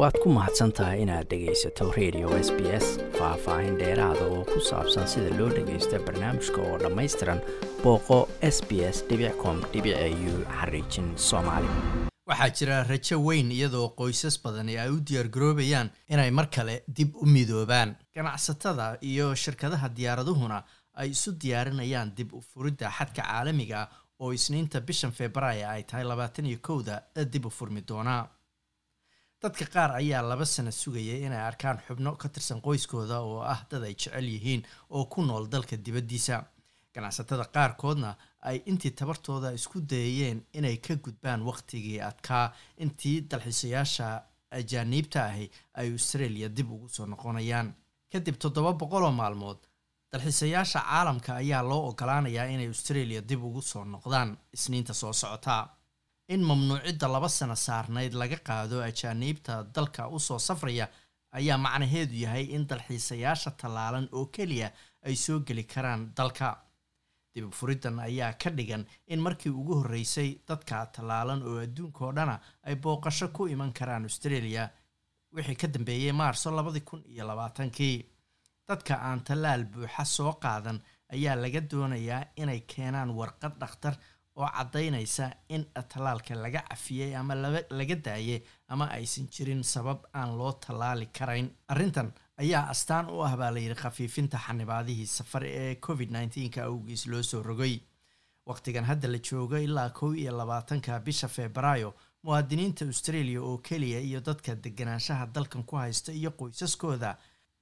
waad ku mahadsan tahay inaad dhegaysato radio s b s faah-faahin dheeraada oo ku saabsan sida loo dhagaysto barnaamijka oo dhammaystiran booqo s b s com u xariijin soomaali. Waxaa jira rajo weyn iyadoo qoysas badani ay u diyaargaroobayaan inay mar kale dib u midoobaan. Ganacsatada iyo shirkadaha diyaaraduhuna ay isu diyaarinayaan dib u furidda xadka caalamiga oo isniinta bishan februaayo ay tahay labaatan iyo kowda dib u furmi doonaa dadka qaar ayaa laba sano sugayay inay arkaan xubno ka tirsan qoyskooda oo ah dad ay jecel yihiin oo ku nool dalka dibaddiisa. Ganacsatada qaarkoodna ay intii tabartooda isku dayayeen inay ka gudbaan wakhtigii adkaa intii dalxiisayaasha ajaaniibta ahi ay australia dib ugu soo noqonayaan. Kadib toddoba boqol oo maalmood dalxiisayaasha caalamka ayaa loo ogolaanayaa inay australia dib ugu soo noqdaan. Isniinta soo socota in mamnuucidda laba sano saarnayd laga qaado ajaaniibta dalka u soo safraya ayaa macnaheedu yahay in dalxiisayaasha tallaalan oo keliya ay soo geli karaan dalka. Dib furiddan ayaa ka dhigan in markii ugu horreysay dadka tallaalan oo adduunka dhana ay booqasho ku iman karaan australia wixii ka dambeeyey maarso labadii kun iyo labaatankii. Dadka aan tallaal buuxa soo qaadan ayaa laga doonayaa inay keenaan warqad dhakhtar oo caddaynaysa in tallaalka laga cafiyey ama laga daayay ama aysan jirin sabab aan loo tallaali karayn. Arrintan ayaa astaan u ah baa layidhi khafiifinta xanibaadihii safar ee covid nneteen-ka awgiis loo soo rogay. Wakhtigan hadda la joogo ilaa kow iyo labaatanka bisha febraayo muwaadiniinta australia oo keliya iyo dadka deganaanshaha dalkan ku haysta iyo qoysaskooda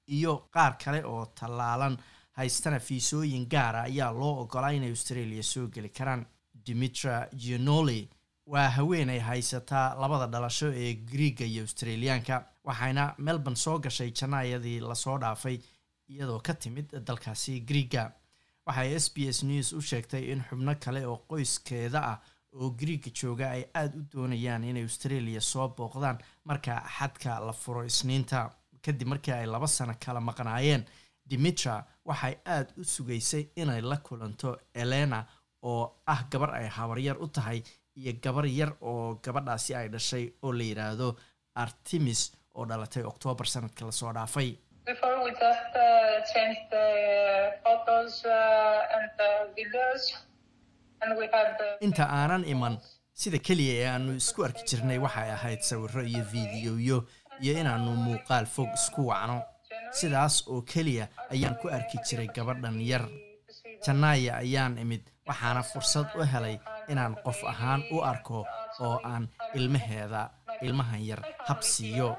iyo qaar kale oo tallaalan haystana fiisooyin gaara ayaa loo ogolaa inay australia soo geli karaan dimitra gianoli waa haweenay haysataa labada dhalasho ee griiga iyo australiyaanka waxayna melbourne soo gashay janaayadii la soo dhaafay iyadoo ka timid dalkaasi griiga waxay s b s news u sheegtay in xubno kale oo qoyskeeda ah oo griiga jooga ay aada u doonayaan inay australia soo booqdaan marka xadka la furo isniinta. Kadib markii ay laba sano kala maqnaayeen dimitra waxay aada u sugaysay inay la kulanto elena oo ah gabar ay habaryar u tahay iyo gabar yar oo gabadhaasi ay dhashay oo la yidhaahdo artemis oo dhalatay oktoobar sanadka la soo dhaafay. Inta aanan iman sida keliya ee aanu isku arki jirnay waxay ahayd sawiro iyo fiidiyoyo iyo inaanu muuqaal fog isku wacno. Sidaas oo keliya ayaan ku arki jiray gabadhan yar. Janaaya ayaan imid waxaana fursad u helay inaan qof ahaan u arko oo aan ilmaheeda ilmahan yar hab siiyo.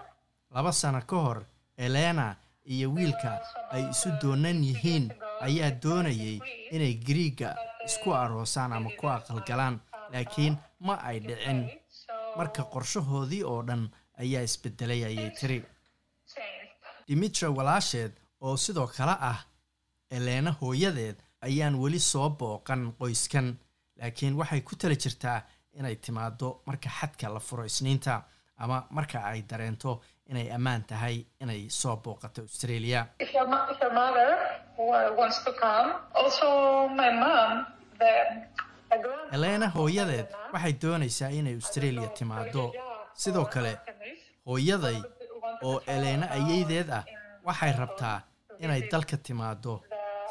Laba sano ka hor elena iyo wiilka ay isu doonan yihiin ayaa doonayay inay griiga isku aroosaan ama ku aqalgalaan laakiin ma ay dhicin. Marka qorshahoodii oo dhan ayaa isbedelay ayay tiri. Dimitra walaasheed oo sidoo kale ah eleena hooyadeed ayaan weli soo booqan qoyskan laakiin waxay ku tala jirtaa inay timaado marka xadka la furo isniinta ama marka ay dareento inay ammaan tahay inay soo booqato australia. Eleena hooyadeed waxay doonaysaa inay australia timaado sidoo kale hooyaday oo eleena ayeydeed ah waxay rabtaa inay dalka timaado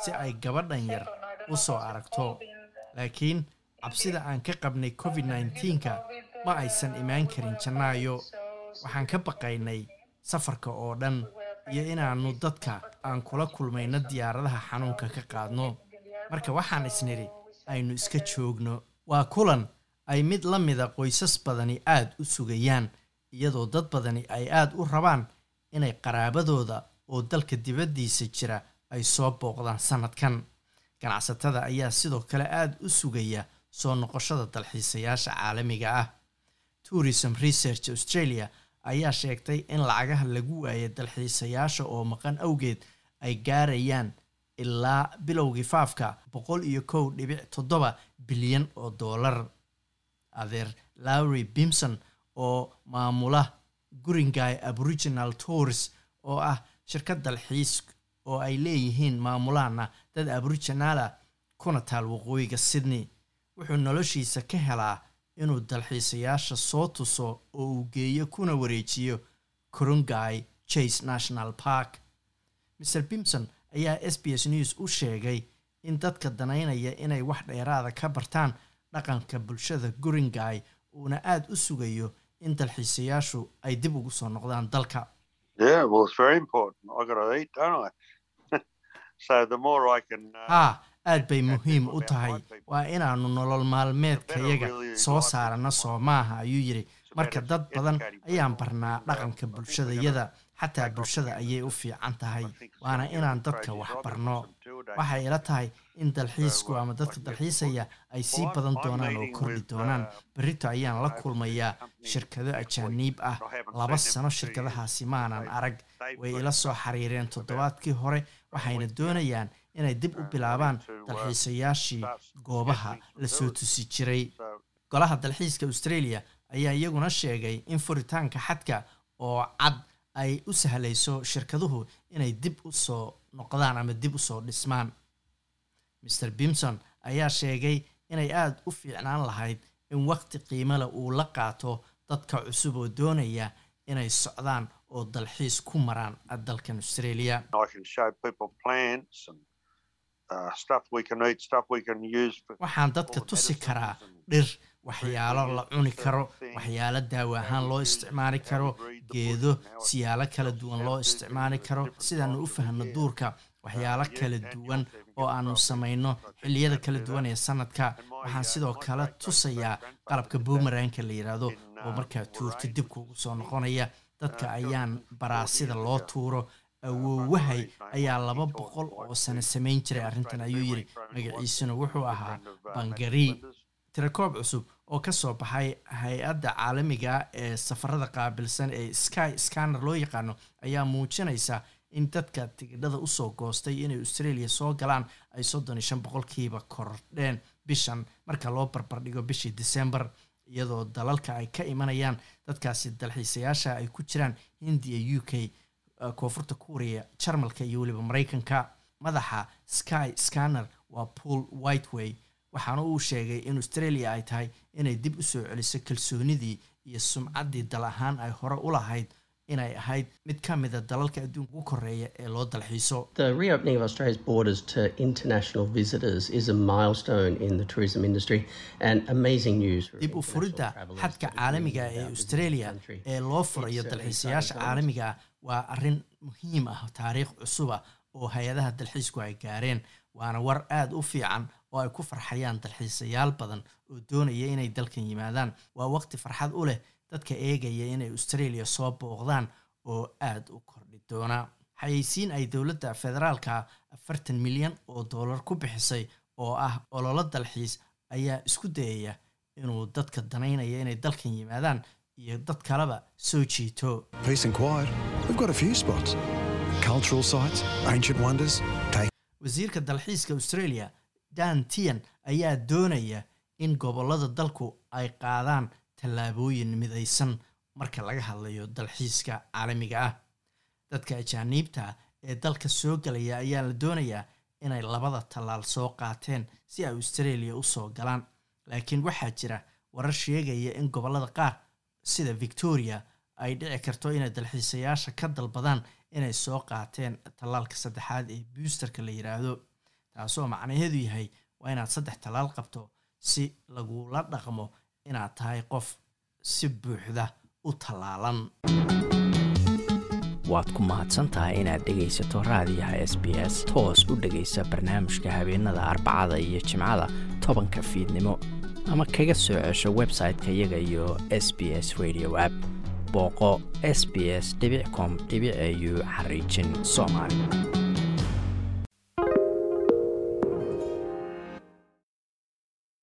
si ay gabadhan yar u soo aragto. Laakiin cabsida aan ka qabnay covid nneteen-ka ma aysan imaan karin janaayo. Waxaan ka baqaynay safarka oo dhan iyo inaannu dadka aan kula kulmayno diyaaradaha xanuunka ka qaadno. Marka waxaan isnidhi aynu iska joogno. Waa kulan ay mid la mida qoysas badani aada u sugayaan iyadoo dad badani ay aada u rabaan inay qaraabadooda oo dalka dibaddiisa jira ay soo booqdaan sanadkan. Ganacsatada ayaa sidoo kale aada u sugaya soo noqoshada dalxiisayaasha caalamiga ah. Tourism research australia ayaa sheegtay in lacagaha lagu waayay dalxiisayaasha oo maqan awgeed ay gaarayaan ilaa bilowgii faafka boqol iyo kow dhibic toddoba bilyan oo doolar adeer lowry bimson oo maamula guringay aboriginal tours oo ah shirkad dalxiis oo ay leeyihiin maamulaana dad aboriginala kuna taal waqooyiga sydney. Wuxuu noloshiisa ka helaa inuu dalxiisayaasha soo tuso oo uu geeyo kuna wareejiyo kurungai chase national park. Mr bimson ayaa s b s news u sheegay in dadka danaynaya inay wax dheeraada ka bartaan dhaqanka bulshada guringai uuna aada u sugayo in dalxiisayaashu ay dib ugu soo noqdaan dalka haa aad bay muhiim u tahay. waa inaannu nolol maalmeedkayaga soo saarana soo maaha ayuu yidhi. Marka dad badan ayaan barnaa dhaqanka bulshadayada xataa bulshada ayay u fiican tahay. Waana inaan dadka wax barno waxay ila tahay in dalxiisku ama dadka dalxiisaya ay sii badan doonaan oo kordhi doonaan. berrito ayaan la kulmayaa. shirkado ajaaniib ah. Laba sano shirkadahaasi maanan arag. way ila soo xiriireen toddobaadkii hore waxayna doonayaan inay dib u bilaabaan dalxiisayaashii goobaha la soo tusi jiray. golaha dalxiiska australia ayaa iyaguna sheegay in furitaanka xadka oo cad ay u sahlayso shirkaduhu inay dib u soo noqdaan ama dib u soo dhismaan. Mr bimson ayaa sheegay inay aada u fiicnaan lahayd in waqti qiimale uu la qaato dadka cusub oo doonaya inay socdaan oo dalxiis ku maraan dalkan australia. Waxaan dadka tusi karaa dhir waxyaalo la cuni karo waxyaalo daawo ahaan loo isticmaali karo geedo siyaalo kala duwan loo isticmaali karo sidaanu u fahno duurka waxyaalo kala duwan oo aanu samayno xilliyada kala duwan ee sanadka waxaan sidoo kale tusayaa qalabka boomeranka la yidhaahdo oo markaa tuurto dibka ugu soo noqonaya dadka ayaan baraa sida loo tuuro awoowahay ayaa laba boqol oo sano samayn jiray arrintan ayuu yidhi. Magaciisuna wuxuu ahaa bangari tirakoob cusub oo ka soo baxay hay'adda caalamiga ee safarada qaabilsan ee sky scanner loo yaqaano ayaa muujinaysa in dadka tigidhada u soo goostay inay australia soo galaan ay soddon iyo shan boqolkiiba kordheen bishan marka loo barbardhigo bishii december iyadoo dalalka ay ka imanayaan dadkaasi dalxiisayaasha ay ku jiraan hindiya u k koonfurta kuuriya jarmalka iyo weliba maraykanka. Madaxa sky scanner waa paul whiteway. Waxaana uu sheegay in australia ay tahay inay dib u soo celiso kalsoonidii iyo sumcaddii dal ahaan ay hore u lahayd inay ahayd mid ka mida dalalka adduunka ugu koreeya ee loo dalxiiso. The reopening of Australia's borders to international visitors is a milestone in the tourism industry and amazing news for dib u furidda xadka caalamiga ee australia ee loo furayo dalxiisayaasha caalamiga ah waa arrin muhiim ah taariikh cusuba oo hay'adaha dalxiisku ay gaareen waana war aada u fiican oo ay ku farxayaan dalxiisayaal badan oo doonaya inay dalkan yimaadaan. Waa waqti farxad u leh dadka eegaya inay australia soo booqdaan oo aada u kordhi doona. Xayeysiin ay dowladda federaalka afartan milyan oo dollar ku bixisay oo ah ololo dalxiis ayaa isku dayaya inuu dadka danaynaya inay dalkan yimaadaan iyo dad kaleba soo jiito. Wasiirka dalxiiska australia dan tian ayaa doonaya in gobollada dalku ay qaadaan tallaabooyin midaysan marka laga hadlayo dalxiiska caalamiga ah. Dadka ajaaniibta ee dalka soo galaya ayaa la doonayaa inay labada tallaal soo qaateen si ay australia u soo galaan. Laakiin waxaa jira warar sheegaya in gobollada qaar sida victoria ay dhici karto inay dalxiisayaasha ka dalbadaan inay soo qaateen tallaalka saddexaad ee boosterka la yidhaahdo taasoo macnaheedu yahay waa inaad saddex tallaal qabto si lagula dhaqmo inaad tahay qof si buuxda u tallaalan. Waad ku mahadsantahay inaad dhegaysato raadiyaha s b s toos u dhegaysa barnaamijka habeenada arbacada iyo jimcada tobanka fiidnimo ama kaga soo cesho website-ka iyaga iyo s b s radio app. Booqo s b s com au xariijin soomaali